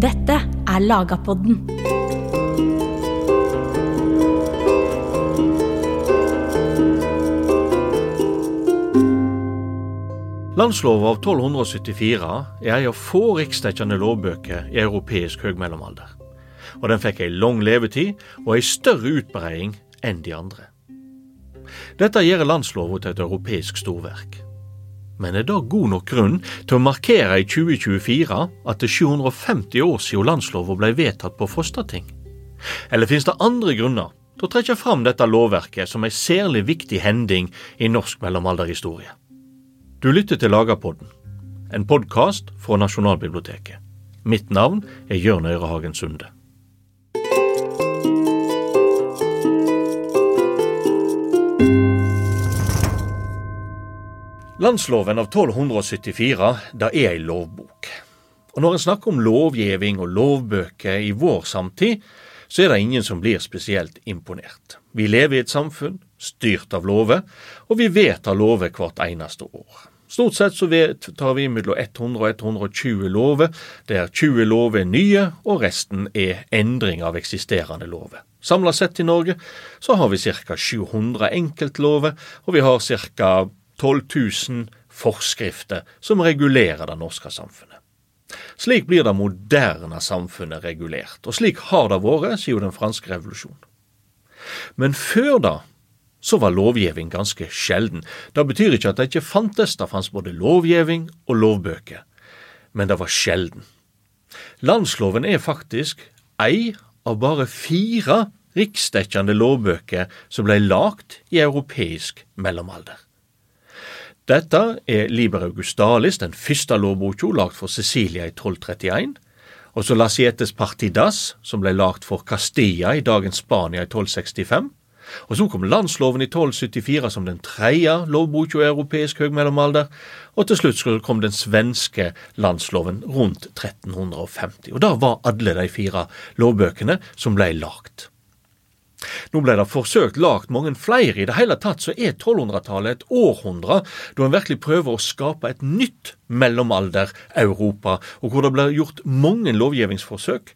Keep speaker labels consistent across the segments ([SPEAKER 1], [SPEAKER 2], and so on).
[SPEAKER 1] Dette er Lagapodden.
[SPEAKER 2] Landslova av 1274 er ei av få riksdekkende lovbøker i europeisk høgmellomalder. Og den fikk ei lang levetid og ei større utbreiing enn de andre. Dette gjør landslova til et europeisk storverk. Men er det god nok grunn til å markere i 2024 at det er 750 år siden landslova ble vedtatt på Frostating? Eller finnes det andre grunner til å trekke fram dette lovverket som ei særlig viktig hending i norsk mellomalderhistorie? Du lytter til Lagerpodden, en podkast fra Nasjonalbiblioteket. Mitt navn er Jørn Øyrehagen Sunde. Landsloven av 1274 det er ei lovbok. Og Når en snakker om lovgivning og lovbøker i vår samtid, så er det ingen som blir spesielt imponert. Vi lever i et samfunn styrt av lover, og vi vedtar lover hvert eneste år. Stort sett så tar vi mellom 100 og 120 lover, der 20 lover er nye, og resten er endring av eksisterende lover. Samla sett i Norge så har vi ca. 700 enkeltlover, og vi har ca. 12 000 forskrifter som regulerer det norske samfunnet. Slik blir det moderne samfunnet regulert, og slik har det vært siden den franske revolusjonen. Men før da så var lovgivning ganske sjelden. Det betyr ikke at det ikke fantes, det fantes både lovgivning og lovbøker, men det var sjelden. Landsloven er faktisk ei av bare fire riksdekkende lovbøker som ble lagt i europeisk mellomalder. Dette er Liber Augustalis, den første lovboka lagd for Cecilia i 1231, og så Lasietes Partidas, som ble lagd for Castilla i dagens Spania i 1265. Og så kom landsloven i 1274 som den tredje lovboka i europeisk høgmellomalder, og til slutt kom den svenske landsloven rundt 1350. Og da var alle de fire lovbøkene som ble lagt. Nå ble det forsøkt lagt mange flere. I det hele tatt så er 1200-tallet et århundre da en virkelig prøver å skape et nytt mellomalder-Europa, og hvor det ble gjort mange lovgivningsforsøk.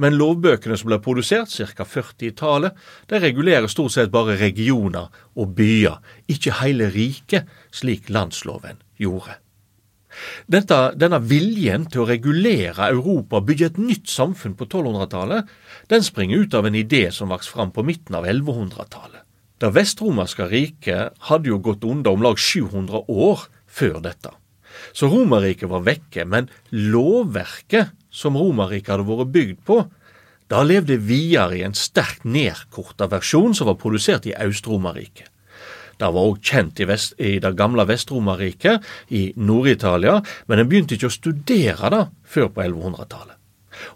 [SPEAKER 2] Men lovbøkene som ble produsert, ca. 40-tallet, de regulerer stort sett bare regioner og byer, ikke hele riket, slik landsloven gjorde. Dette, denne viljen til å regulere Europa og bygge et nytt samfunn på 1200-tallet, den springer ut av en idé som vokste fram på midten av 1100-tallet. Det vestromerske riket hadde jo gått under om lag 700 år før dette. Så Romerriket var vekke, men lovverket som Romerriket hadde vært bygd på, da levde videre i en sterkt nedkorta versjon som var produsert i Øst-Romerriket. Det var òg kjent i, vest, i, det gamle Vest-Romerriket, i Nord-Italia, men en begynte ikke å studere det før på 1100-tallet.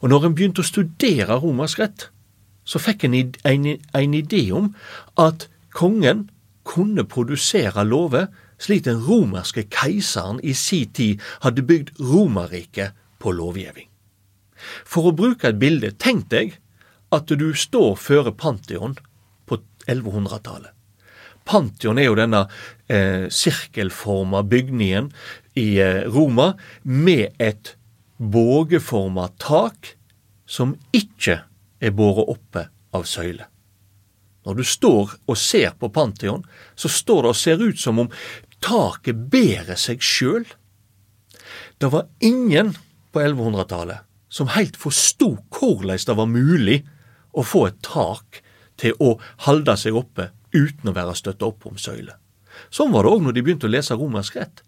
[SPEAKER 2] Og når en begynte å studere romersk rett, så fikk en en, en idé om at kongen kunne produsere lover slik den romerske keiseren i si tid hadde bygd Romerriket på lovgivning. For å bruke et bilde, tenk deg at du står føre Pantheon på 1100-tallet. Pantheon er jo denne eh, sirkelforma bygningen i eh, Roma med et bågeforma tak som ikke er båret oppe av søyle. Når du står og ser på Pantheon, så står det og ser ut som om taket bærer seg sjøl. Det var ingen på 1100-tallet som heilt forsto hvordan det var mulig å få et tak til å halde seg oppe uten å være støtta opp om søyler. Sånn var det òg når de begynte å lese romersk rett.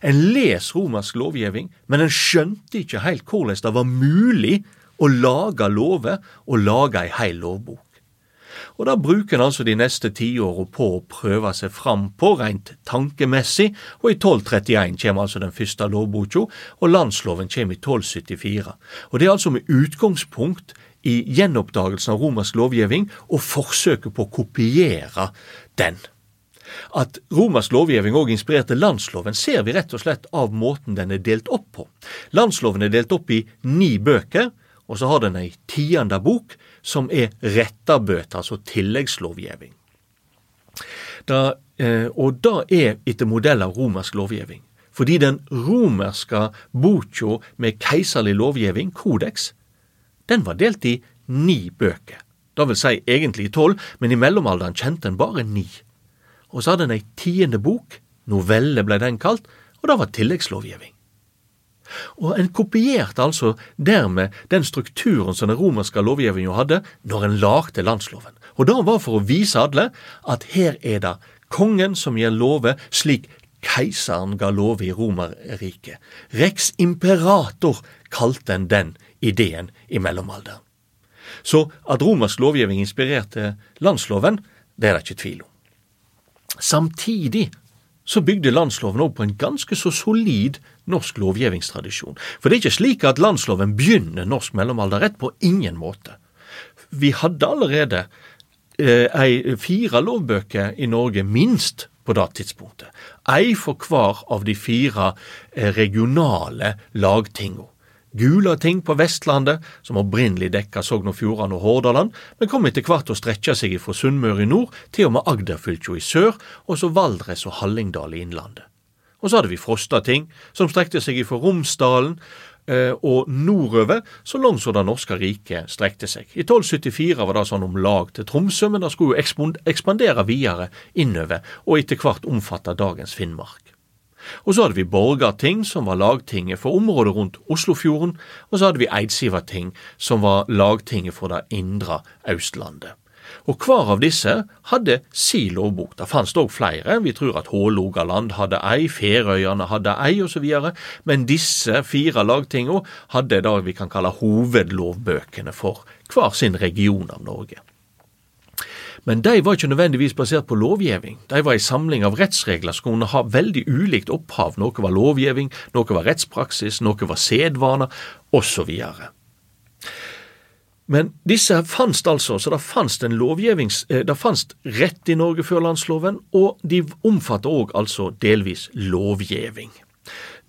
[SPEAKER 2] En les romersk lovgivning, men en skjønte ikke helt hvordan det var mulig å lage lover og lage ei heil lovbok. Og da bruker en altså de neste tiåra på å prøve seg fram på rent tankemessig, og i 1231 kommer altså den første lovboka, og landsloven kommer i 1274. Og det er altså med utgangspunkt i gjenoppdagelsen av romersk lovgivning og forsøket på å kopiere den. At romersk lovgivning òg inspirerte landsloven, ser vi rett og slett av måten den er delt opp på. Landsloven er delt opp i ni bøker, og så har den ei tiende bok som er rettabøter, altså tilleggslovgivning. Da, eh, og da er etter modell av romersk lovgivning. fordi den romerske boka med keiserlig lovgivning, Kodeks, den var delt i ni bøker. Det vil si egentlig tolv, men i mellomalderen kjente en bare ni. Og så hadde en ei tiende bok, novelle ble den kalt, og det var tilleggslovgivning. Og en kopierte altså dermed den strukturen som den romerske lovgivningen hadde når en lagde landsloven. Og det var for å vise alle at her er det kongen som gir lover slik keiseren ga lov i Romerriket. Rex imperator kalte en den ideen i mellomalderen. Så at romersk lovgivning inspirerte landsloven, det er det ikke tvil om. Samtidig så bygde landsloven òg på en ganske så solid norsk lovgivningstradisjon. For det er ikke slik at landsloven begynner norsk mellomalderrett, på ingen måte. Vi hadde allerede eh, fire lovbøker i Norge, minst, på det tidspunktet. Ei for hver av de fire eh, regionale lagtinga. Gulating på Vestlandet, som opprinnelig dekka Sogn og Fjordane og Hordaland, men kom etter hvert å strekke seg fra Sunnmøre i nord til og med Agderfylkja i sør, og så Valdres og Hallingdal i innlandet. Og så hadde vi Frostating, som strekte seg fra Romsdalen eh, og nordover, så langt som det norske riket strekte seg. I 1274 var det sånn om lag til Tromsø, men det skulle jo ekspandere videre innover, og etter hvert omfatte dagens Finnmark. Og så hadde vi Borgarting, som var lagtinget for området rundt Oslofjorden, og så hadde vi Eidsivating, som var lagtinget for det indre Østlandet. Og hver av disse hadde si lovbok. Det fantes òg flere, vi tror at Hålogaland hadde ei, Ferøyene hadde ei osv., men disse fire lagtingene hadde det vi kan kalle hovedlovbøkene for hver sin region av Norge. Men de var ikke nødvendigvis basert på lovgivning. De var en samling av rettsregler som kunne ha veldig ulikt opphav. Noe var lovgivning, noe var rettspraksis, noe var sedvaner, osv. Men disse fantes altså, så det fantes en lovgivnings... Eh, det fantes rett i Norge før landsloven, og de omfatter òg altså delvis lovgivning.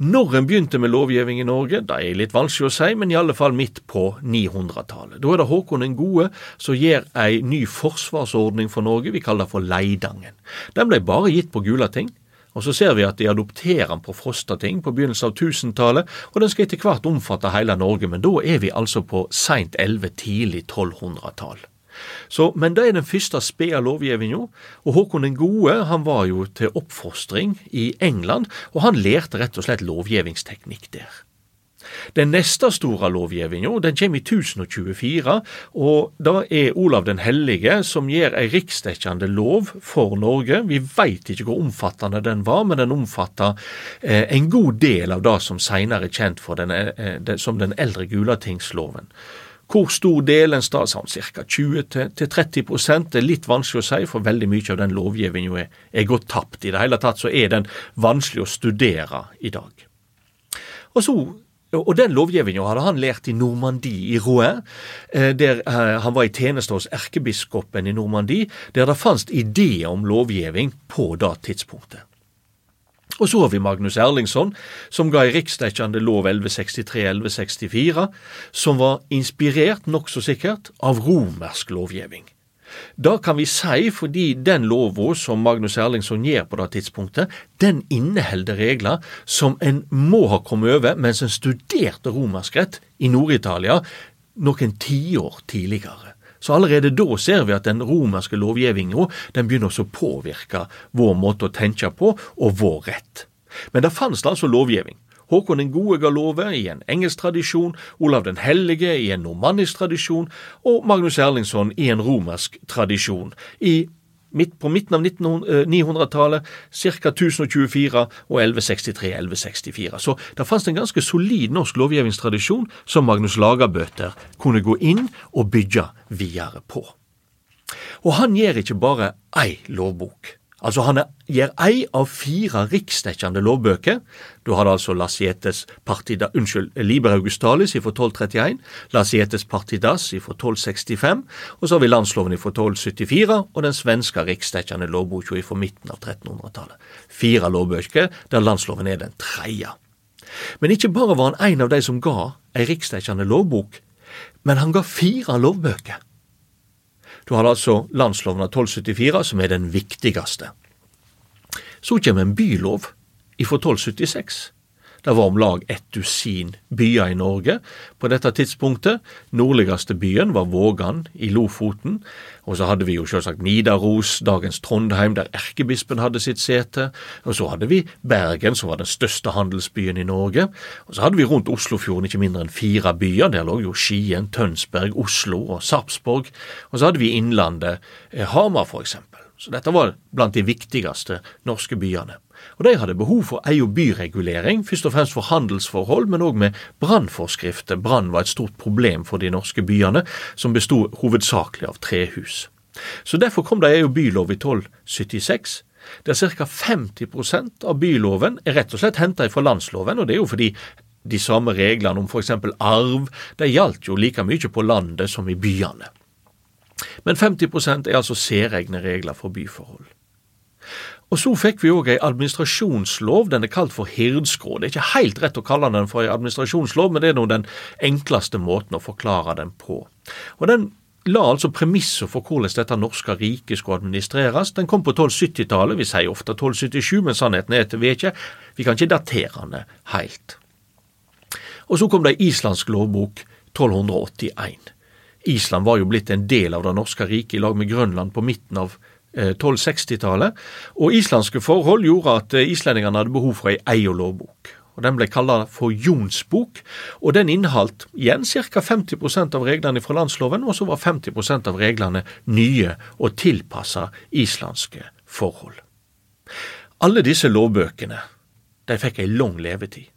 [SPEAKER 2] Når en begynte med lovgivning i Norge, det er litt vanskelig å si, men i alle fall midt på 900-tallet. Da er det Håkon den gode som gir ei ny forsvarsordning for Norge, vi kaller det for Leidangen. Den ble bare gitt på Gulating. Og så ser vi at de adopterer den på Frostating på begynnelsen av 1000-tallet, og den skal etter hvert omfatte hele Norge, men da er vi altså på seint 11-, tidlig 1200-tall. Så, men det er den første spede lovgivninga, og Håkon den gode han var jo til oppfostring i England, og han lærte rett og slett lovgivningsteknikk der. Den neste store lovgivninga kommer i 1024, og da er Olav den hellige som gjør ei riksdekkende lov for Norge. Vi veit ikke hvor omfattende den var, men den omfatter eh, en god del av det som seinere er kjent den, eh, den, som den eldre Gulatingsloven. Hvor stor del en stad, sånn ca. 20-30 Det er litt vanskelig å si, for veldig mye av den lovgivningen er, er gått tapt. I det hele tatt så er den vanskelig å studere i dag. Og så og den lovgivningen hadde han lært i Normandie, i Rouen, eh, der eh, han var i tjeneste hos erkebiskopen i Normandie, der det fantes ideer om lovgivning på det tidspunktet. Og så har vi Magnus Erlingsson, som ga ei riksdekkende lov 1163-1164, som var inspirert, nokså sikkert, av romersk lovgivning. Da kan vi si fordi den lova som Magnus Erlingsson gjør på det tidspunktet, den inneholder regler som en må ha kommet over mens en studerte romersk rett i Nord-Italia noen tiår tidligere. Så allerede da ser vi at den romerske lovgivninga begynner å påvirke vår måte å tenke på og vår rett. Men det fantes altså lovgivning. Håkon den gode ga lover i en engelsk tradisjon, Olav den hellige i en normannisk tradisjon og Magnus Erlingsson i en romersk tradisjon. I midt på midten av 900-tallet, ca. 1024 og 1163-1164. Så det fantes en ganske solid norsk lovgivningstradisjon som Magnus Lagerbøter kunne gå inn og bygge videre på. Og han gjør ikke bare ei lovbok. Altså Han gir ei av fire riksdekkende lovbøker. Du har altså Lasietes partida, unnskyld, Liber Augustalis fra 1231, Lasietes Partidas fra 1265, og så har vi landsloven fra 1274 og den svenske riksdekkende lovboka fra midten av 1300-tallet. Fire lovbøker der landsloven er den tredje. Men ikke bare var han en av de som ga ei riksdekkende lovbok, men han ga fire lovbøker. Du har altså landsloven av 1274, som er den viktigste. Så kommer en bylov ifra 1276. Det var om lag ett dusin byer i Norge på dette tidspunktet. Nordligste byen var Vågan i Lofoten. Og så hadde vi jo selvsagt Nidaros, dagens Trondheim, der erkebispen hadde sitt sete. Og så hadde vi Bergen, som var den største handelsbyen i Norge. Og så hadde vi rundt Oslofjorden ikke mindre enn fire byer. Der lå jo Skien, Tønsberg, Oslo og Sarpsborg. Og så hadde vi Innlandet, eh, Hamar for eksempel. Så dette var blant de viktigste norske byene. Og De hadde behov for ei- og byregulering, først og fremst for handelsforhold, men òg med brannforskrifter. Brann var et stort problem for de norske byene, som bestod hovedsakelig av trehus. Så Derfor kom det ei og bylov i 1276, der ca. 50% av byloven er rett og slett henta fra landsloven, og det er jo fordi de samme reglene om f.eks. arv, de gjaldt jo like mye på landet som i byene. Men 50% er altså særegne regler for byforhold. Og så fikk vi òg ei administrasjonslov, den er kalt for hirdskrå. Det er ikke helt rett å kalle den for ei administrasjonslov, men det er nå den enkleste måten å forklare den på. Og den la altså premisser for hvordan dette norske riket skulle administreres. Den kom på 1270-tallet, vi sier ofte 1277, men sannheten er at vi, ikke, vi kan ikke datere den helt. Og så kom det ei islandsk lovbok 1281. Island var jo blitt en del av det norske riket i lag med Grønland på midten av 1260-tallet, og islandske forhold gjorde at eh, islendingene hadde behov for ei lovbok. Og Den ble kalt for Jonsbok, og den inneholdt igjen ca. 50% av reglene fra landsloven, og så var 50% av reglene nye og tilpassa islandske forhold. Alle disse lovbøkene de fikk ei lang levetid.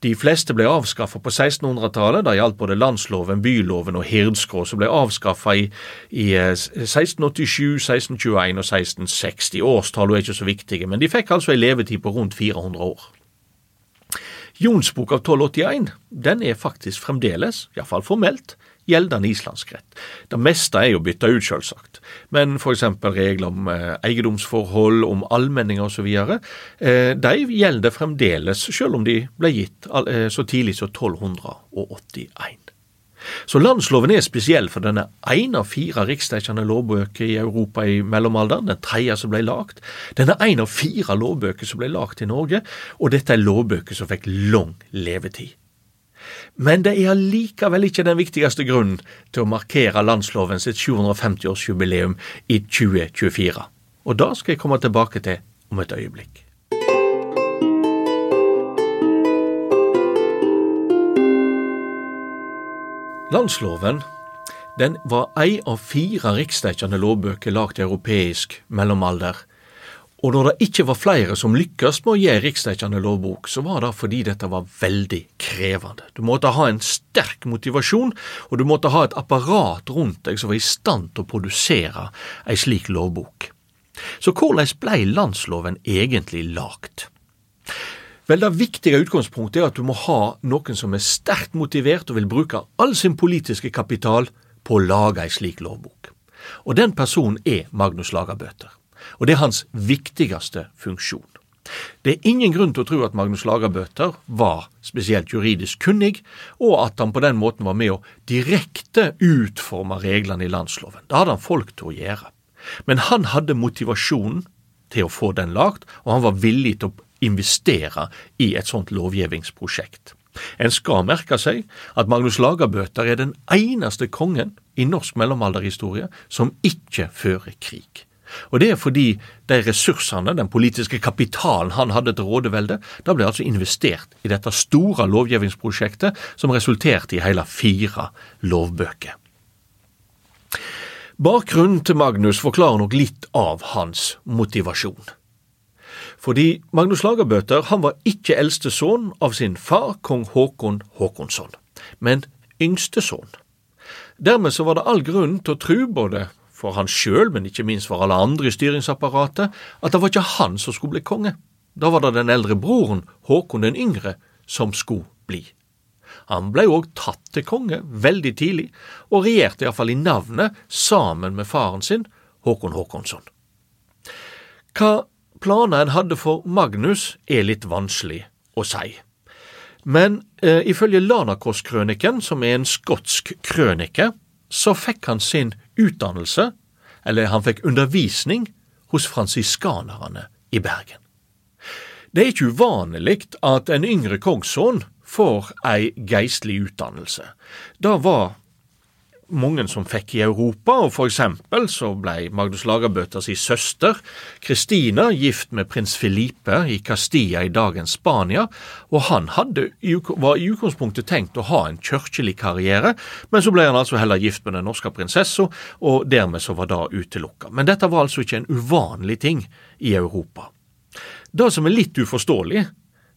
[SPEAKER 2] De fleste ble avskaffa på 1600-tallet. Det gjaldt både landsloven, byloven og hirdskrå, som ble avskaffa i, i 1687, 1621 og 1660. Årstallene er ikke så viktige, men de fikk altså ei levetid på rundt 400 år. Jonsbok av 1281 den er faktisk fremdeles, iallfall formelt, gjeldende islandsk rett. Det meste er jo bytta ut, selvsagt, men eksempel regler om eh, eiendomsforhold, om allmenninger osv., eh, de gjelder fremdeles, selv om de ble gitt eh, så tidlig som 1281. Så landsloven er spesiell, for den er én av fire riksdekkende lovbøker i Europa i mellomalderen, den tredje som ble lagt. Den er én av fire lovbøker som ble lagt i Norge, og dette er lovbøker som fikk lang levetid. Men det er allikevel ikke den viktigste grunnen til å markere landsloven sitt 750-årsjubileum i 2024. Og det skal jeg komme tilbake til om et øyeblikk. Landsloven den var ei av fire riksdekkende lovbøker lagd i europeisk mellomalder, og når det ikke var flere som lykkes med å gi riksdekkende lovbok, så var det fordi dette var veldig krevende. Du måtte ha en sterk motivasjon, og du måtte ha et apparat rundt deg som var i stand til å produsere ei slik lovbok. Så hvordan blei landsloven egentlig lagd? Vel, Det viktige utgangspunktet er at du må ha noen som er sterkt motivert og vil bruke all sin politiske kapital på å lage ei slik lovbok. Og den personen er Magnus Lagerbøter og det er hans viktigste funksjon. Det er ingen grunn til å tro at Magnus Lagerbøter var spesielt juridisk kunnig, og at han på den måten var med å direkte utforme reglene i landsloven. Det hadde han folk til å gjøre. Men han hadde motivasjonen til å få den lagt, og han var villig til å investere i et sånt lovgivningsprosjekt. En skal merke seg at Magnus Lagerbøter er den eneste kongen i norsk mellomalderhistorie som ikke fører krig. Og det er fordi de ressursene, den politiske kapitalen han hadde til rådevelde, da ble altså investert i dette store lovgivningsprosjektet som resulterte i hele fire lovbøker. Bakgrunnen til Magnus forklarer nok litt av hans motivasjon. Fordi Magnus Lagerbøter han var ikke eldste sønn av sin far kong Håkon Håkonsson, men yngste sønn. Dermed så var det all grunn til å tro både for han sjøl, men ikke minst for alle andre i styringsapparatet, at det var ikke han som skulle bli konge. Da var det den eldre broren, Håkon den yngre, som skulle bli. Han ble òg tatt til konge veldig tidlig, og regjerte iallfall i navnet sammen med faren sin, Håkon Håkonsson. Hva planer en hadde for Magnus, er litt vanskelig å si. Men eh, ifølge Lanakos-krøniken, som er en skotsk krønike, så fikk han sin utdannelse, eller han fikk undervisning, hos fransiskanerne i Bergen. Det er ikke uvanlig at en yngre kongssønn får ei geistlig utdannelse. Det var mange som fikk i Europa, og for eksempel så ble Magnus Lagerbøter si søster Kristina gift med prins Filipe i Castilla i dagens Spania, og han hadde, var i utgangspunktet tenkt å ha en kirkelig karriere, men så ble han altså heller gift med den norske prinsessa, og dermed så var det utelukka. Men dette var altså ikke en uvanlig ting i Europa. Det som er litt uforståelig,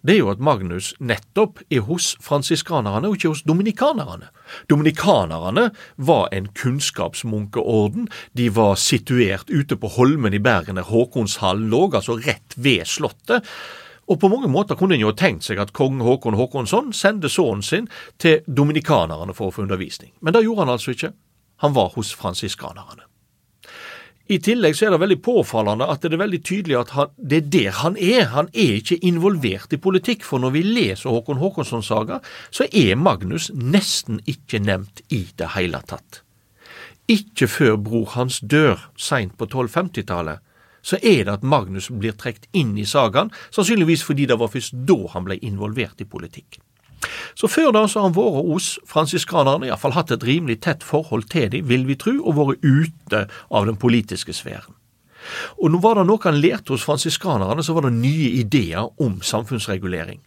[SPEAKER 2] det er jo at Magnus nettopp er hos fransiskanerne og ikke hos dominikanerne. Dominikanerne var en kunnskapsmunkeorden. De var situert ute på Holmen i Bergen der Håkonshallen lå, altså rett ved Slottet. Og på mange måter kunne en jo tenkt seg at kong Håkon Håkonsson sendte sønnen sin til dominikanerne for å få undervisning. Men det gjorde han altså ikke. Han var hos fransiskanerne. I tillegg så er det veldig påfallende at det er veldig tydelig at han, det er der han er. Han er ikke involvert i politikk, for når vi leser Håkon Håkonssons saga, så er Magnus nesten ikke nevnt i det hele tatt. Ikke før bror hans dør seint på 1250-tallet, så er det at Magnus blir trukket inn i sagaen, sannsynligvis fordi det var først da han ble involvert i politikk. Så før da så har han vært hos fransiskanerne, iallfall hatt et rimelig tett forhold til dem, vil vi tro, og vært ute av den politiske sfæren. Og nå var det noe han lærte hos fransiskanerne, så var det nye ideer om samfunnsregulering.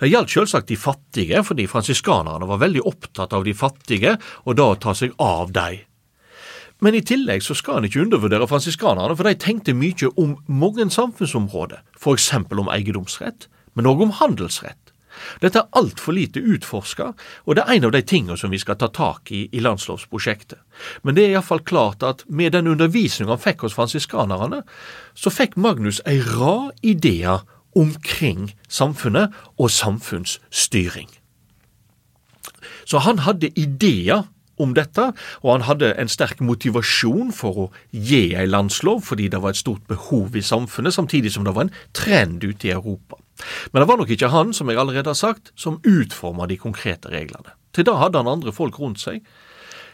[SPEAKER 2] Det gjaldt selvsagt de fattige, fordi fransiskanerne var veldig opptatt av de fattige, og da å ta seg av dem. Men i tillegg så skal en ikke undervurdere fransiskanerne, for de tenkte mye om mange samfunnsområder, eksempel om eiendomsrett, men òg om handelsrett. Dette er altfor lite utforska, og det er en av de tingene som vi skal ta tak i i landslovsprosjektet. Men det er iallfall klart at med den undervisninga han fikk hos fransiskanerne, så fikk Magnus ei rad ideer omkring samfunnet og samfunnsstyring. Så han hadde ideer om dette, og han hadde en sterk motivasjon for å gi ei landslov, fordi det var et stort behov i samfunnet, samtidig som det var en trend ute i Europa. Men det var nok ikke han, som jeg allerede har sagt, som utforma de konkrete reglene. Til da hadde han andre folk rundt seg.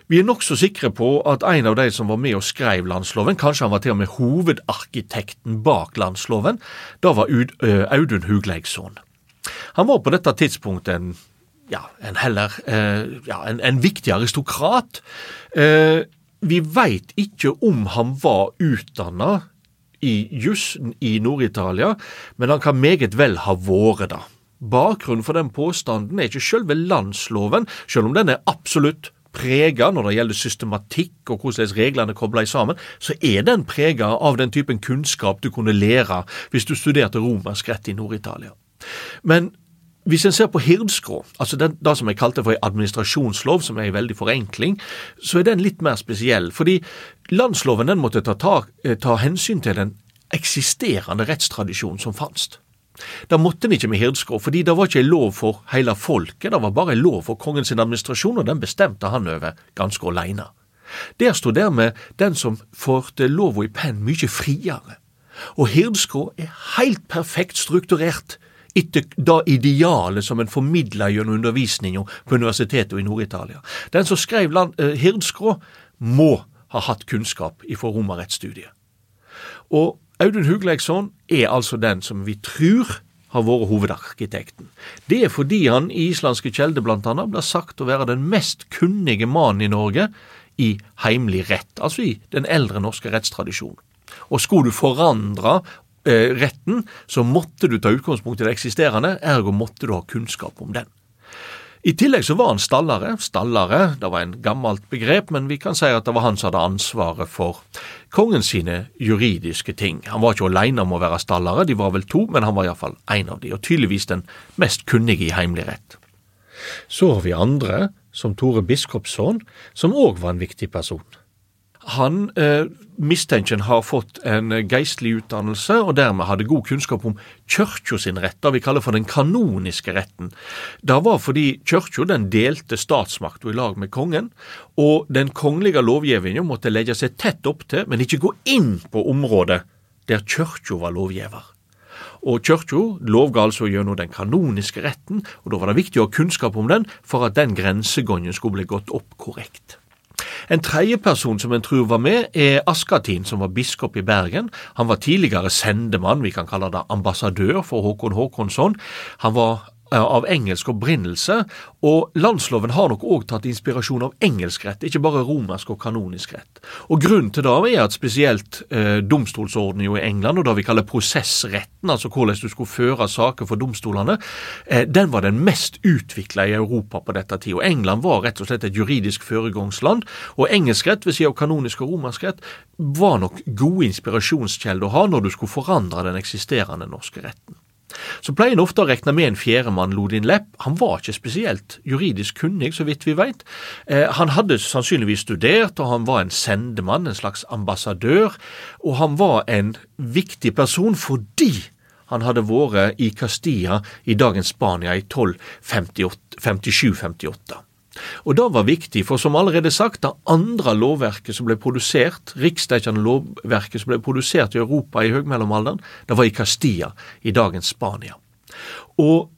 [SPEAKER 2] Vi er nokså sikre på at en av de som var med og skrev landsloven, kanskje han var til og med hovedarkitekten bak landsloven, da var Audun Hugleiksson. Han var på dette tidspunktet en, ja, en heller ja, en, en, viktig aristokrat. vi veit ikke om han var utdanna i juss i Nord-Italia, men han kan meget vel ha vært det. Bakgrunnen for den påstanden er ikke selve landsloven, selv om den er absolutt prega når det gjelder systematikk og hvordan reglene kobler sammen, så er den prega av den typen kunnskap du kunne lære hvis du studerte romersk rett i Nord-Italia. Men hvis en ser på hirdskrå, altså den, det som jeg kalte for en administrasjonslov, som er en veldig forenkling, så er den litt mer spesiell. Fordi landsloven den måtte ta, ta, eh, ta hensyn til den eksisterende rettstradisjonen som fantes. Da måtte en ikke med hirdskrå, fordi det var ikke en lov for hele folket, det var bare en lov for kongens administrasjon, og den bestemte han over ganske alene. Der sto dermed den som førte lova i penn mye friere. Og hirdskrå er helt perfekt strukturert etter det idealet som en formidla gjennom undervisninga på universitetet i Nord-Italia. Den som skrev land, eh, Hirdskrå, må ha hatt kunnskap ifra romerrettsstudiet. Og Audun Hugleiksson er altså den som vi tror har vært hovedarkitekten. Det er fordi han i islandske kjelder annet blir sagt å være den mest kunnige mannen i Norge i heimlig rett, altså i den eldre norske rettstradisjonen. Og skulle du forandre retten, så måtte du ta utgangspunkt i det eksisterende, ergo måtte du ha kunnskap om den. I tillegg så var han stallare. Stallare, det var en gammelt begrep, men vi kan si at det var han som hadde ansvaret for kongen sine juridiske ting. Han var ikke alene om å være stallare, de var vel to, men han var iallfall en av de, og tydeligvis den mest kunnige i heimlig rett. Så har vi andre, som Tore Biskopsson, som òg var en viktig person. Han eh, mistenker har fått en geistlig utdannelse, og dermed hadde god kunnskap om kyrkja sin rett, det vi kaller for den kanoniske retten. Det var fordi kyrkja delte statsmakta i lag med kongen, og den kongelige lovgivninga måtte legge seg tett opp til, men ikke gå inn på området der kyrkja var lovgiver. Og Kyrkja lovga altså gjennom den kanoniske retten, og da var det viktig å ha kunnskap om den for at den grensegangen skulle bli gått opp korrekt. En tredjeperson som en tror var med, er Askatin, som var biskop i Bergen. Han var tidligere sendemann, vi kan kalle det ambassadør for Håkon Håkonsson. Han var av engelsk opprinnelse, og landsloven har nok òg tatt inspirasjon av engelsk rett, ikke bare romersk og kanonisk rett. Og Grunnen til det er at spesielt eh, domstolsordninga i England, og det vi kaller prosessretten, altså hvordan du skulle føre saker for domstolene, eh, den var den mest utvikla i Europa på dette tid. Og England var rett og slett et juridisk foregangsland, og engelsk rett ved siden av kanonisk og romersk rett var nok gode inspirasjonskjelder å ha når du skulle forandre den eksisterende norske retten. Så pleier en ofte å regne med en fjerdemann, Lodin Lepp. Han var ikke spesielt juridisk kunnig, så vidt vi vet. Eh, han hadde sannsynligvis studert, og han var en sendemann, en slags ambassadør. Og han var en viktig person fordi han hadde vært i Castilla i dagens Spania i 1257-58. Og det var viktig, for som allerede sagt, det andre lovverket som ble produsert, riksdekkende lovverket som ble produsert i Europa i høgmellomalderen, det var i Castilla, i dagens Spania. Og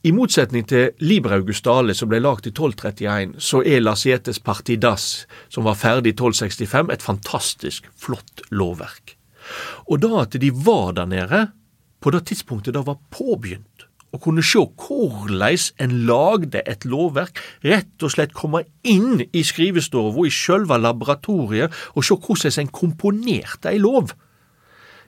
[SPEAKER 2] i motsetning til Liber Augustale, som ble lagd i 1231, så er Lasietes Partidas, som var ferdig i 1265, et fantastisk flott lovverk. Og da at de var der nede på det tidspunktet det var påbegynt, og kunne se hvordan en lagde et lovverk, rett og slett komme inn i skrivestua i sjølve laboratoriet og se hvordan en komponerte ei lov.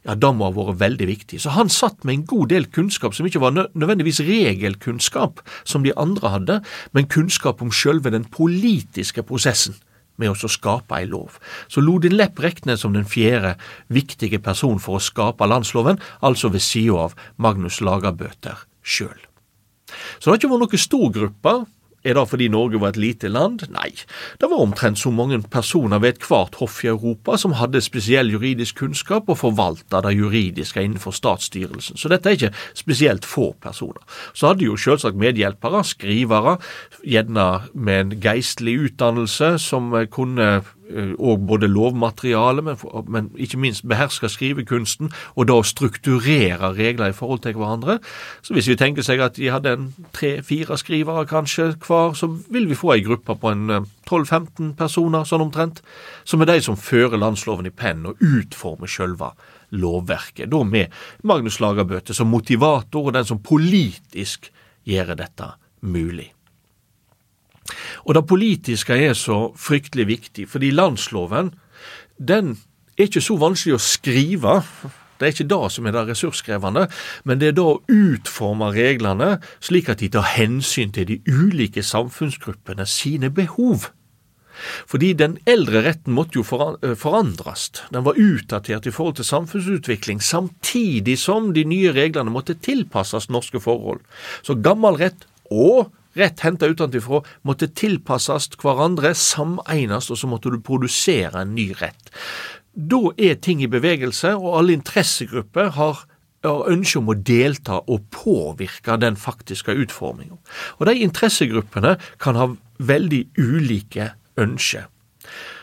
[SPEAKER 2] Ja, det må ha vært veldig viktig. Så han satt med en god del kunnskap som ikke var nødvendigvis regelkunnskap, som de andre hadde, men kunnskap om sjølve den politiske prosessen med å skape ei lov. Så Lodin Lepp regnes som den fjerde viktige person for å skape landsloven, altså ved sida av Magnus Lagerbøter sjøl. Så det har ikke vært noen stor gruppe. Er det fordi Norge var et lite land? Nei, det var omtrent så mange personer ved ethvert hoff i Europa som hadde spesiell juridisk kunnskap og forvalta det juridiske innenfor statsstyrelsen, så dette er ikke spesielt få personer. Så hadde jo selvsagt medhjelpere, skrivere, gjerne med en geistlig utdannelse som kunne og eh, både lovmateriale, men, men, ikke minst beherske skrivekunsten, og da strukturere regler i forhold til hverandre. Så hvis vi tenker seg at de hadde en tre-fire skrivere kanskje hver, så vil vi få ei gruppe på en 12-15 eh, personer, sånn omtrent, som er de som fører landsloven i pennen og utformer sjølve lovverket. Da med Magnus Lagerbøte som motivator og den som politisk gjør dette mulig. Og det politiske er så fryktelig viktig, fordi landsloven den er ikke så vanskelig å skrive. Det er ikke det som er det ressurskrevende, men det er da å utforme reglene slik at de tar hensyn til de ulike samfunnsgruppene sine behov. Fordi den eldre retten måtte jo eh, forandres. Den var utdatert i forhold til samfunnsutvikling, samtidig som de nye reglene måtte tilpasses norske forhold. Så gammel rett og rett henta utenfra, måtte tilpasses hverandre, sameines, og så måtte du produsere en ny rett. Da er ting i bevegelse, og alle interessegrupper har ønske om å delta og påvirke den faktiske utforminga. Og de interessegruppene kan ha veldig ulike ønsker.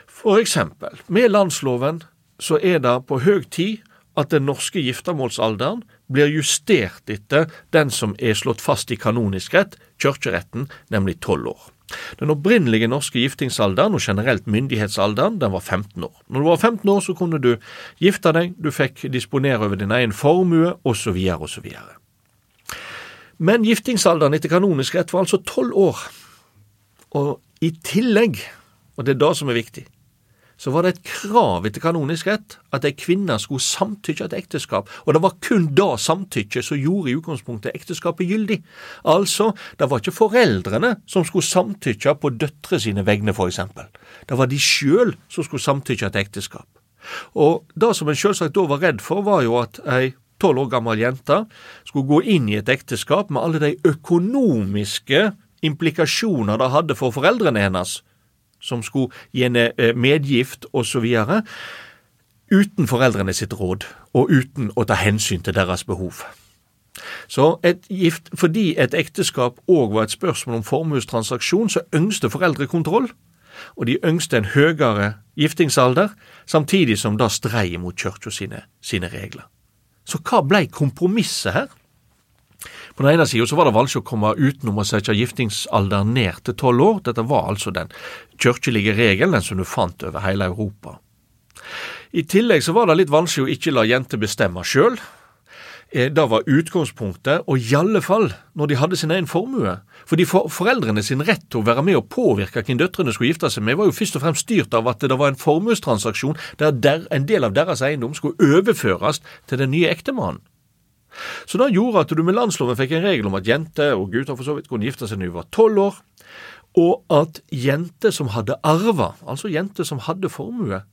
[SPEAKER 2] For eksempel, med landsloven så er det på høg tid at den norske giftermålsalderen blir justert etter den som er slått fast i kanonisk rett, kirkeretten, nemlig tolv år. Den opprinnelige norske giftingsalderen, og generelt myndighetsalderen, den var 15 år. Når du var 15 år, så kunne du gifte deg, du fikk disponere over din egen formue, osv., osv. Men giftingsalderen etter kanonisk rett var altså tolv år. Og i tillegg, og det er det som er viktig, så var det et krav etter kanonisk rett at ei kvinne skulle samtykke til ekteskap, og det var kun da samtykket som gjorde i utgangspunktet ekteskapet gyldig. Altså, det var ikke foreldrene som skulle samtykke på døtre sine vegne, for eksempel. Det var de sjøl som skulle samtykke til ekteskap. Og det som en sjølsagt da var redd for, var jo at ei tolv år gammel jente skulle gå inn i et ekteskap med alle de økonomiske implikasjoner det hadde for foreldrene hennes, som skulle gi henne eh, medgift osv., uten foreldrene sitt råd, og uten å ta hensyn til deres behov. Så et gift, Fordi et ekteskap òg var et spørsmål om formuestransaksjon, så ønsket foreldre kontroll, og de ønsket en høyere giftingsalder, samtidig som det strei mot kirka sine, sine regler. Så hva blei kompromisset her? På den ene sida var det vanskelig å komme utenom å sette giftingsalderen ned til tolv år. Dette var altså den kirkelige regelen, som du fant over hele Europa. I tillegg så var det litt vanskelig å ikke la jenter bestemme sjøl. Eh, det var utgangspunktet, og i alle fall når de hadde sin egen formue. Fordi for foreldrene sin rett til å være med og påvirke hvem døtrene skulle gifte seg med, var jo først og fremst styrt av at det var en formuestransaksjon der en del av deres eiendom skulle overføres til den nye ektemannen. Så det gjorde at du med landsloven fikk en regel om at jenter og gutter for så vidt kunne gifte seg når de var tolv år, og at jenter som hadde arva, altså jenter som hadde formue,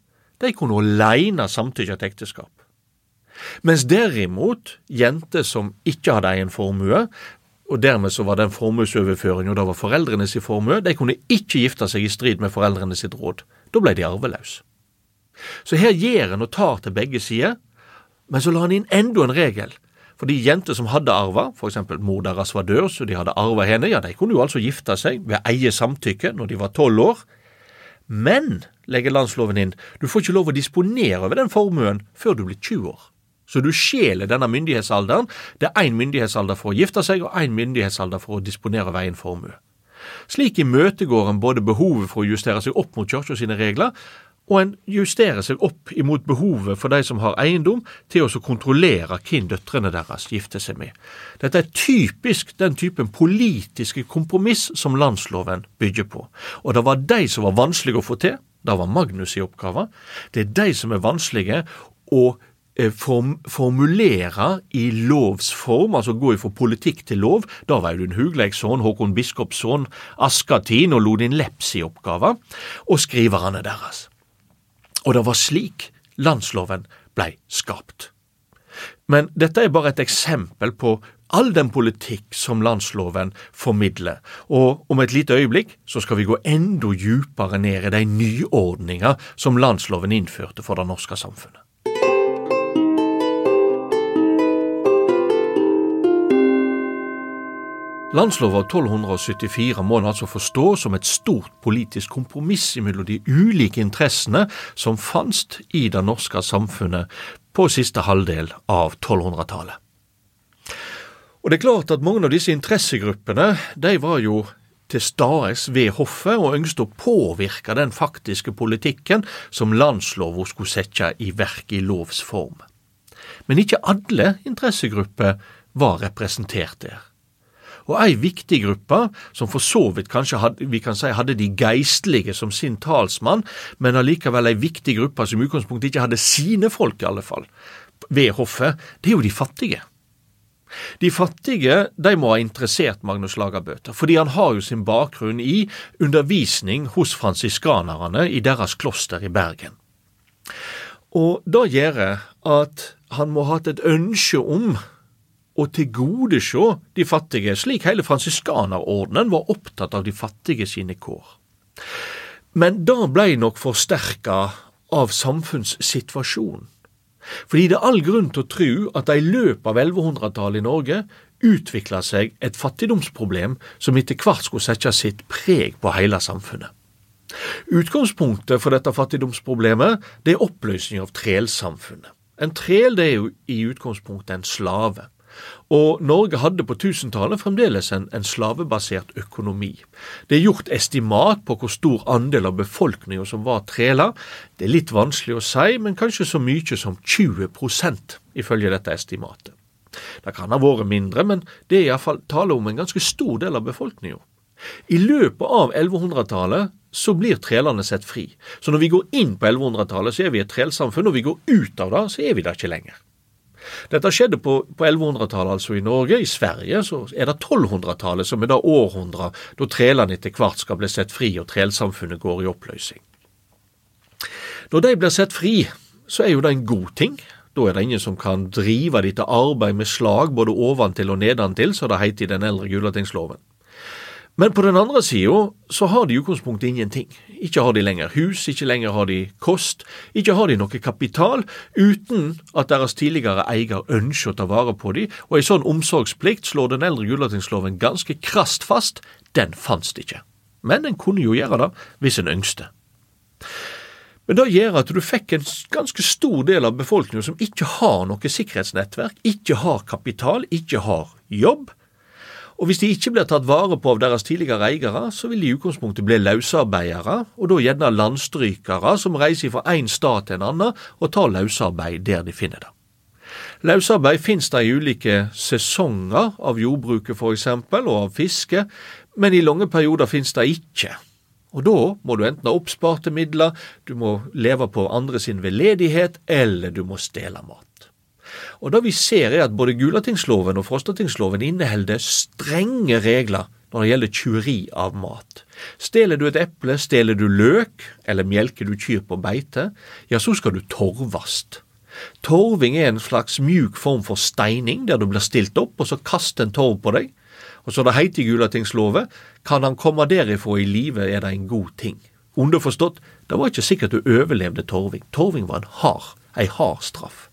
[SPEAKER 2] de kunne aleine samtykke til ekteskap. Mens derimot jenter som ikke hadde egen formue, og dermed så var den formuesoverføringa da var foreldrenes formue, de kunne ikke gifte seg i strid med foreldrenes råd. Da ble de arveløse. Så her gir en og tar til begge sider, men så la han inn enda en regel. For de jenter som hadde arva, f.eks. mor deres var død, så de hadde arva henne, ja, de kunne jo altså gifte seg ved eie samtykke når de var tolv år. Men, legger landsloven inn, du får ikke lov å disponere over den formuen før du blir 20 år. Så du skjeler denne myndighetsalderen. Det er én myndighetsalder for å gifte seg og én myndighetsalder for å disponere over egen formue. Slik imøtegår en både behovet for å justere seg opp mot kirka sine regler, og en justerer seg opp imot behovet for de som har eiendom, til å kontrollere hvem døtrene deres gifter seg med. Dette er typisk den typen politiske kompromiss som landsloven bygger på. Og det var de som var vanskelige å få til, det var Magnus i oppgave. Det er de som er vanskelige å Eh, form, formulere i lovs form, altså gå ifra politikk til lov. Da var Audun Hugleiks sønn, Håkon Biskops sønn, Askatin og Lodin i oppgave, og skriverne deres. Og det var slik landsloven blei skapt. Men dette er bare et eksempel på all den politikk som landsloven formidler, og om et lite øyeblikk så skal vi gå enda djupere ned i de nyordninger som landsloven innførte for det norske samfunnet. Landslova av 1274 må en altså forstå som et stort politisk kompromiss mellom de ulike interessene som fantes i det norske samfunnet på siste halvdel av 1200-tallet. Og Det er klart at mange av disse interessegruppene de var jo til stades ved hoffet og ønsket å påvirke den faktiske politikken som landslova skulle sette i verk i lovs form. Men ikke alle interessegrupper var representert der og ei viktig gruppe, som for så vidt kanskje hadde, vi kan si hadde de geistlige som sin talsmann, men allikevel ei viktig gruppe som i utgangspunktet ikke hadde sine folk, i alle fall, ved hoffet, det er jo de fattige. De fattige de må ha interessert Magnus Lagerbøter, fordi han har jo sin bakgrunn i undervisning hos fransiskanerne i deres kloster i Bergen. Og det gjør at han må ha hatt et ønske om og tilgodesjå de fattige, slik hele fransiskanerordenen var opptatt av de fattige sine kår. Men det blei nok forsterka av samfunnssituasjonen. Fordi det er all grunn til å tro at det i løpet av 1100-tallet i Norge utvikla seg et fattigdomsproblem som etter hvert skulle sette sitt preg på hele samfunnet. Utgangspunktet for dette fattigdomsproblemet det er oppløsning av trelsamfunnet. En trel det er jo i utgangspunktet en slave. Og Norge hadde på 1000-tallet fremdeles en, en, slavebasert økonomi. Det er gjort estimat på hvor stor andel av befolkninga som var treler. Det er litt vanskelig å si, men kanskje så mye som 20% ifølge dette estimatet. Det kan ha vært mindre, men det er iallfall tale om en ganske stor del av befolkninga. I løpet av 1100-tallet så blir trelene sett fri. Så når vi går inn på 1100-tallet, så er vi et trelsamfunn. Når vi går ut av det, så er vi det ikke lenger. Dette skjedde på, på 1100-tallet, altså i Norge. I Sverige så er det 1200-tallet som er da århundret da trelene etter hvert skal bli sett fri og trelsamfunnet går i oppløsning. Når de blir sett fri, så er jo det en god ting. Da er det ingen som kan drive dette arbeid med slag både oventil og nedantil, som det heter i den eldre Gulatingsloven. Men på den andre sida så har de utgangspunktet ingenting. Ikke har de lenger hus, ikke lenger har de kost, ikke har de noe kapital, uten at deres tidligere eier ønsker å ta vare på dem, og ei sånn omsorgsplikt slår den eldre Gulatingsloven ganske krast fast, den fantes ikke. Men en kunne jo gjøre det hvis en ønskte. Men det gjør at du fikk en ganske stor del av befolkningen som ikke har noe sikkerhetsnettverk, ikke har kapital, ikke har jobb, Og hvis de ikke blir tatt vare på av deres tidligere eiere, så vil de i utgangspunktet bli løsarbeidere, og da gjerne landstrykere som reiser fra én stat til en annen og tar løsarbeid der de finner det. Løsarbeid finnes det i ulike sesonger av jordbruket eksempel, og av fiske, men i lange perioder finnes det ikke. Og da må du enten ha oppsparte midler, du må leve på andre sin veldedighet, eller du må stjele mat. Og det vi ser er at både Gulatingsloven og Frostatingsloven inneholder strenge regler når det gjelder tjuveri av mat. Stjeler du et eple, stjeler du løk, eller melker du kyr på beite, ja, så skal du torvast. Torving er en slags mjuk form for steining, der du blir stilt opp, og så kaster en torv på deg. Og så det heiter i Gulatingsloven, kan han komme derifra i live, er det en god ting. Underforstått, det var ikke sikkert du overlevde torving. Torving var en hard, ei hard straff.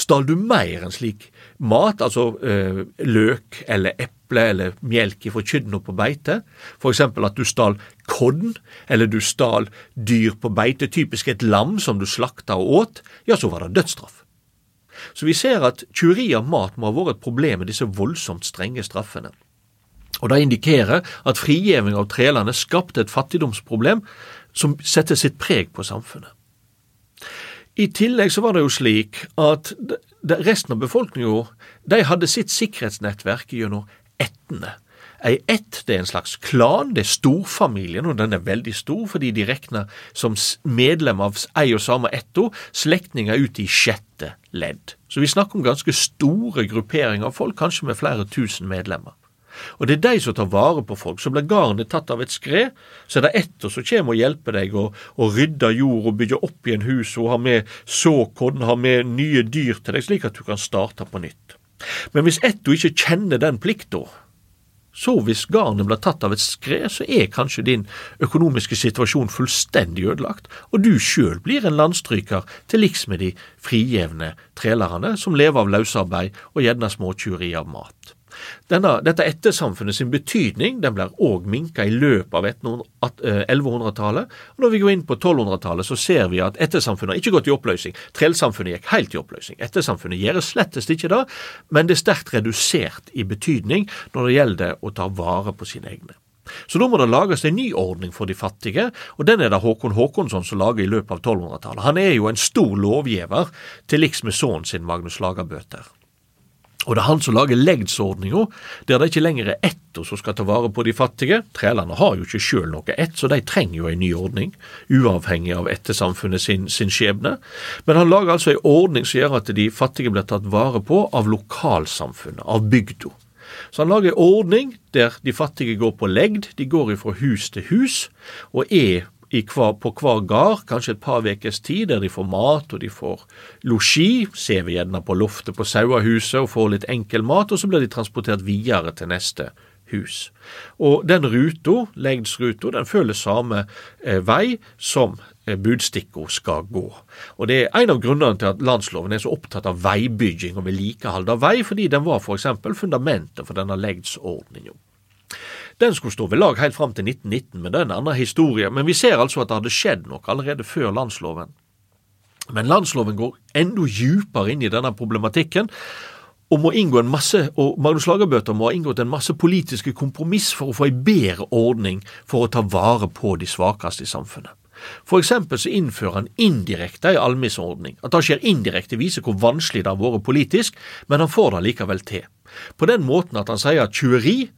[SPEAKER 2] Stal du mer enn slik mat, altså eh, løk eller eple eller melk fra kyrne på beite, eksempel at du stal kodden, eller du stal dyr på beite, typisk et lam som du slakta og åt, ja, så var det dødsstraff. Så vi ser at tyveri av mat må ha vært et problem med disse voldsomt strenge straffene. Og Det indikerer at frigjeving av trelene skapte et fattigdomsproblem som setter sitt preg på samfunnet. I tillegg så var det jo slik at resten av befolkninga de hadde sitt sikkerhetsnettverk gjennom ættene. Ei ett det er en slags klan, det er storfamilien, og den er veldig stor fordi de regner som medlem av ei og samme etto slektninger ut i sjette ledd. Så vi snakker om ganske store grupperinger av folk, kanskje med flere tusen medlemmer. Og det er de som tar vare på folk. Så blir garnet tatt av et skred, så er det ett som kommer og hjelper deg å, å rydde jord og bygge opp igjen hus og ha med såkorn, ha med nye dyr til deg, slik at du kan starte på nytt. Men hvis etto ikke kjenner den plikta, så hvis garnet blir tatt av et skred, så er kanskje din økonomiske situasjon fullstendig ødelagt, og du sjøl blir en landstryker til liks med de frigjevne trelerne som lever av løsarbeid og gjerne småtjuveri av mat. Denne, dette ettersamfunnet sin betydning den blir òg minka i løpet av 1100-tallet. Eh, Når vi går inn på 1200-tallet, så ser vi at ettersamfunnet har ikke gått i oppløsning. Trellsamfunnet gikk helt i oppløsning. Ettersamfunnet gjør slettest ikke det, men det er sterkt redusert i betydning når det gjelder å ta vare på sine egne. Så da må det lages en ny ordning for de fattige, og den er det Håkon Håkonsson som lager i løpet av 1200-tallet. Han er jo en stor lovgiver, til liks med sønnen sin Magnus Lagerbøter. Og det er han som lager legdsordninga, der det ikke lenger er etto som skal ta vare på de fattige. Trælene har jo ikke sjøl noe ett, så de trenger jo en ny ordning, uavhengig av ettersamfunnet sin, sin skjebne. Men han lager altså en ordning som gjør at de fattige blir tatt vare på av lokalsamfunnet, av bygda. Så han lager en ordning der de fattige går på legd, de går ifra hus til hus, og er hver, på hver gard, kanskje et par ukers tid, der de får mat og de får losji, ser vi gjerne på loftet på sauehuset og får litt enkel mat, og så blir de transportert videre til neste hus. Og den ruta, legdsruta, den følger samme eh, vei som eh, budstikka skal gå. Og Det er en av grunnene til at landsloven er så opptatt av veibygging og vedlikehold av vei, fordi den var f.eks. fundamentet for denne legdsordninga. Den skulle stå ved lag helt fram til 1919, men det er en annen historie. Men vi ser altså at det hadde skjedd noe allerede før landsloven. Men landsloven går enda djupere inn i denne problematikken, og må inngå en masse, og Magnus Lagerbøter må ha inngått en masse politiske kompromiss for å få en bedre ordning for å ta vare på de svakeste i samfunnet. For eksempel så innfører han indirekte en almisordning. At det skjer indirekte, viser hvor vanskelig det har vært politisk, men han får det likevel til. På den måten at han sier at tjuveri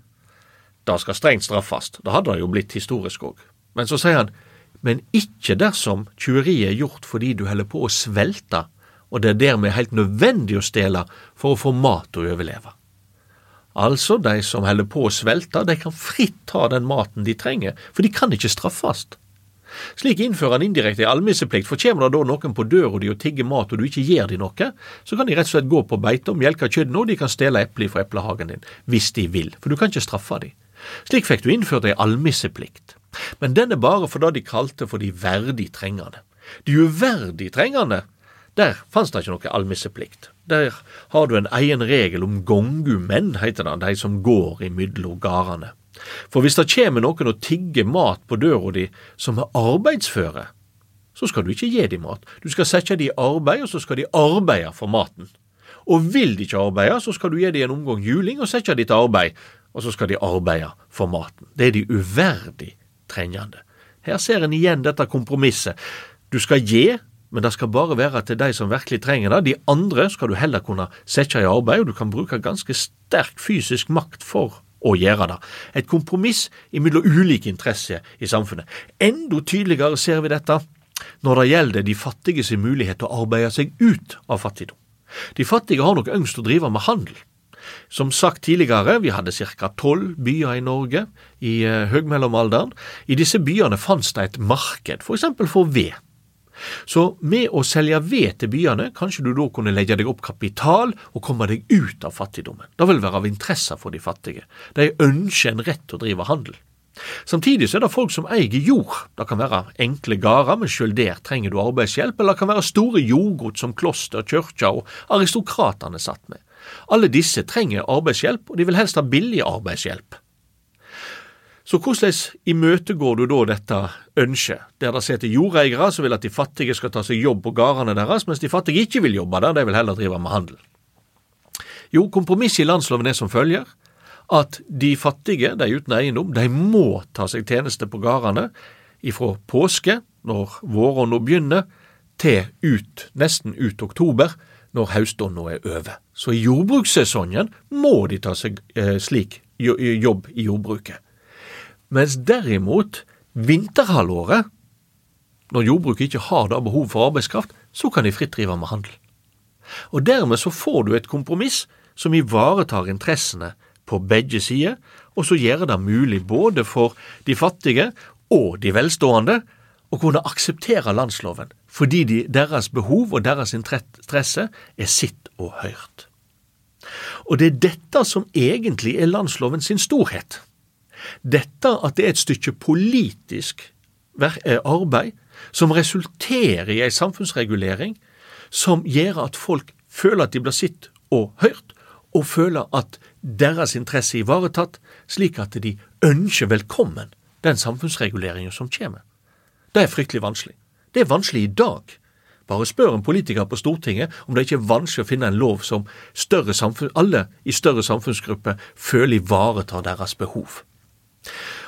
[SPEAKER 2] det skal strengt straffes. Det hadde det jo blitt historisk òg. Men så sier han, men ikke dersom tjuveriet er gjort fordi du holder på å svelte, og det er dermed helt nødvendig å stjele for å få mat og overleve. Altså, de som holder på å svelte, de kan fritt ta den maten de trenger, for de kan ikke straffes. Slik innfører han indirekte en almisseplikt, for kommer det da noen på døra di og tigger mat og du ikke gir dem noe, så kan de rett og slett gå på beite og melke kyrne, og de kan stjele epler fra eplehagen din, hvis de vil, for du kan ikke straffe dem. Slik fikk du innført ei almisseplikt, men den er bare for det de kalte for de verdig trengende. De uverdig trengende, der fantes det ikke noe almisseplikt. Der har du en egen regel om gongumenn, heter det, de som går imellom gardene. For hvis det kommer noen og tigger mat på døra di som er arbeidsføre, så skal du ikke gi dem mat. Du skal sette dem i arbeid, og så skal de arbeide for maten. Og vil de ikke arbeide, så skal du gi dem en omgang juling og sette dem til arbeid, og så skal de arbeide for maten. Det er de uverdig trengende. Her ser en igjen dette kompromisset. Du skal gi, men det skal bare være til de som virkelig trenger det. De andre skal du heller kunne sette i arbeid, og du kan bruke ganske sterk fysisk makt for å gjøre det. Et kompromiss mellom ulike interesser i samfunnet. Enda tydeligere ser vi dette når det gjelder de fattige sin mulighet til å arbeide seg ut av fattigdom. De fattige har nok ønsket å drive med handel. Som sagt tidligere, vi hadde ca. tolv byer i Norge i uh, høgmellomalderen. I disse byene fantes det et marked, for eksempel for ved. Så med å selge ved til byene, kanskje du da kunne legge deg opp kapital og komme deg ut av fattigdommen. Det vil være av interesse for de fattige. De ønsker en rett til å drive handel. Samtidig så er det folk som eier jord. Det kan være enkle gårder, men selv der trenger du arbeidshjelp, eller det kan være store jordgods som kloster, kirker og aristokratene satt med. Alle disse trenger arbeidshjelp, og de vil helst ha billig arbeidshjelp. Så hvordan imøtegår du da dette ønsket, der det sitter jordeiere som vil at de fattige skal ta seg jobb på gårdene deres, mens de fattige ikke vil jobbe der, de vil heller drive med handel? Jo, kompromisset i landsloven er som følger at de fattige, de uten eiendom, de må ta seg tjeneste på gårdene ifra påske, når våronna begynner, til ut, nesten ut oktober, når høstånda er over. Så i jordbrukssesongen må de ta seg eh, slik jobb i jordbruket. Mens derimot vinterhalvåret, når jordbruket ikke har da behov for arbeidskraft, så kan de fritt drive med handel. Og dermed så får du et kompromiss som ivaretar interessene på begge sider, og så gjør det mulig både for de fattige og de velstående å kunne akseptere landsloven, fordi de, deres behov og deres interesse er sitt og hørt. Og det er dette som egentlig er landsloven sin storhet. Dette at det er et stykke politisk eh, arbeid som resulterer i ei samfunnsregulering som gjør at folk føler at de blir sitt og hørt, og føler at deres interesse er ivaretatt, slik at de ønsker velkommen den samfunnsreguleringen som kommer. Det er fryktelig vanskelig. Det er vanskelig i dag. Bare spør en politiker på Stortinget om det ikke er vanskelig å finne en lov som alle i større samfunnsgrupper føler ivaretar deres behov.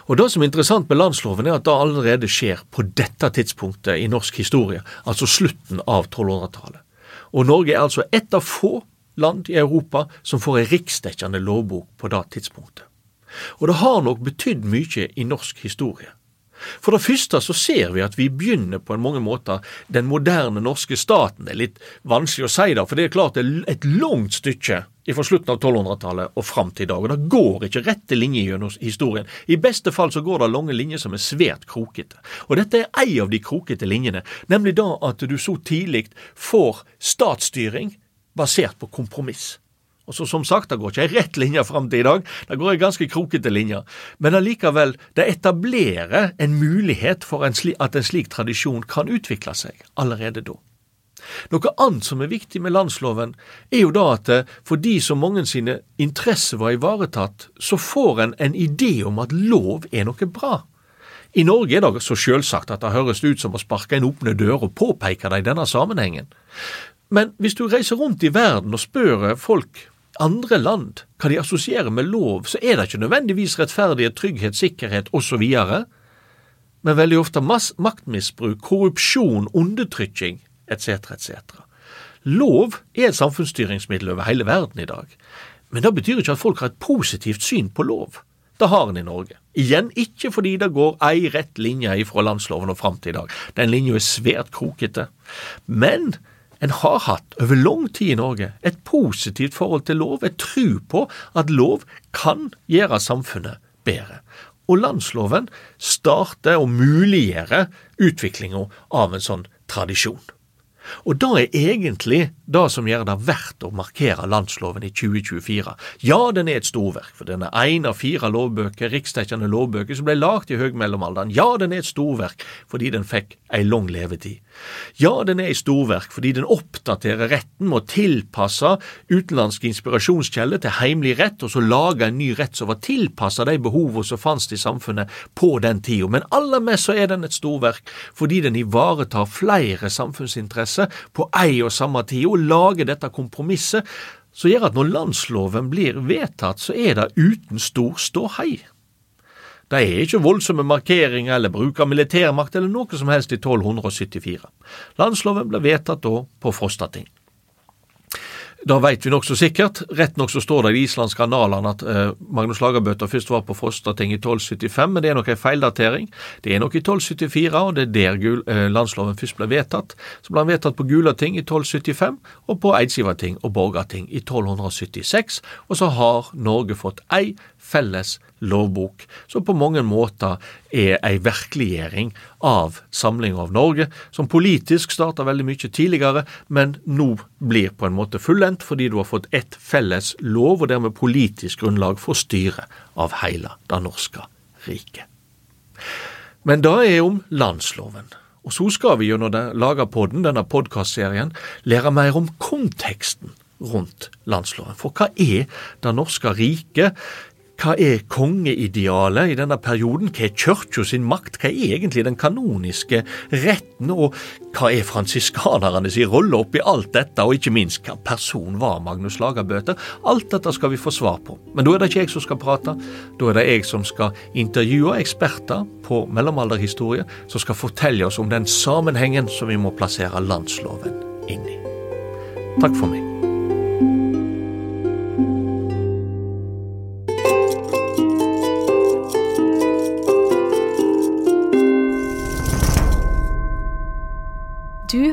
[SPEAKER 2] Og Det som er interessant med landsloven, er at det allerede skjer på dette tidspunktet i norsk historie, altså slutten av 1200-tallet. Og Norge er altså ett av få land i Europa som får en riksdekkende lovbok på det tidspunktet. Og det har nok betydd mye i norsk historie. For det første så ser vi at vi begynner på en mange måter den moderne norske staten. Det er litt vanskelig å si det, for det er klart det er et langt stykke fra slutten av 1200-tallet og fram til i dag. Og det går ikke rette linjer gjennom historien. I beste fall så går det lange linjer som er svært krokete. Og dette er ei av de krokete linjene, nemlig da at du så tidlig får statsstyring basert på kompromiss. Og så Som sagt, det går ikke ei rett linje fram til i dag, det går ei ganske krokete linje. Men allikevel, det etablerer en mulighet for en at en slik tradisjon kan utvikle seg allerede da. Noe annet som er viktig med landsloven, er jo da at eh, fordi så mange sine interesser var ivaretatt, så får en en idé om at lov er noe bra. I Norge er det så sjølsagt at det høres ut som å sparke en åpne dør og påpeke det i denne sammenhengen. Men hvis du reiser rundt i verden og spør folk andre land hva de assosierer med lov, så er det ikke nødvendigvis rettferdighet, trygghet, sikkerhet osv., men veldig ofte maktmisbruk, korrupsjon, undertrykking etc., etc. Lov er et samfunnsstyringsmiddel over hele verden i dag, men det betyr ikke at folk har et positivt syn på lov. Det har en i Norge. Igjen ikke fordi det går ei rett linje fra landsloven og fram til i dag. Den linja er svært krokete. Men en har hatt over lang tid i Norge et positivt forhold til lov, et tru på at lov kan gjøre samfunnet bedre. Og landsloven starter og muliggjør utviklinga av en sånn tradisjon. Og det er egentlig det som gjør det verdt å markere landsloven i 2024. Ja, den er et storverk, for den er én av fire lovbøker, riksdekkende lovbøker, som ble lagd i høgmellomalderen. Ja, den er et storverk fordi den fikk ei lang levetid. Ja, den er et storverk fordi den oppdaterer retten med å tilpasse utenlandske inspirasjonskjelder til heimelig rett, og så lage en ny rett som var tilpassa de behovene som fantes i samfunnet på den tida. Men aller mest så er den et storverk fordi den ivaretar flere samfunnsinteresser på ei og samme tid, og lage dette kompromisset som gjør at når landsloven blir vedtatt, så er det uten stor ståhei. Det er ikke voldsomme markeringer eller bruk av militærmakt eller noe som helst i 1274. Landsloven ble vedtatt da på Frostating. Da veit vi nokså sikkert. Rett nok så står det i de islandske analene at eh, Magnus Lagerbøter først var på Frostating i 1275, men det er nok en feildatering. Det er nok i 1274, og det er der gul, eh, landsloven først ble vedtatt. Så ble den vedtatt på Gulating i 1275, og på Eidsivating og Borgarting i 1276. Og så har Norge fått ei felles lovbok, som på mange måter er ei virkeliggjøring av samlinga av Norge, som politisk starta veldig mye tidligere, men nå blir på en måte fullendt fordi du har fått ett felles lov, og dermed politisk grunnlag for styret av heile det norske riket. Men det er om landsloven. Og så skal vi gjennom Lagerpodden, denne podkastserien, lære mer om konteksten rundt landsloven. For hva er det norske riket? Hva er kongeidealet i denne perioden? Hva er kirka sin makt? Hva er egentlig den kanoniske retten? Og hva er fransiskanerne sin rolle oppi alt dette? Og ikke minst, hva person var Magnus Lagerbøter? Alt dette skal vi få svar på. Men da er det ikke jeg som skal prate. Da er det jeg som skal intervjue eksperter på mellomalderhistorie, som skal fortelle oss om den sammenhengen som vi må plassere landsloven inn i. Takk for meg.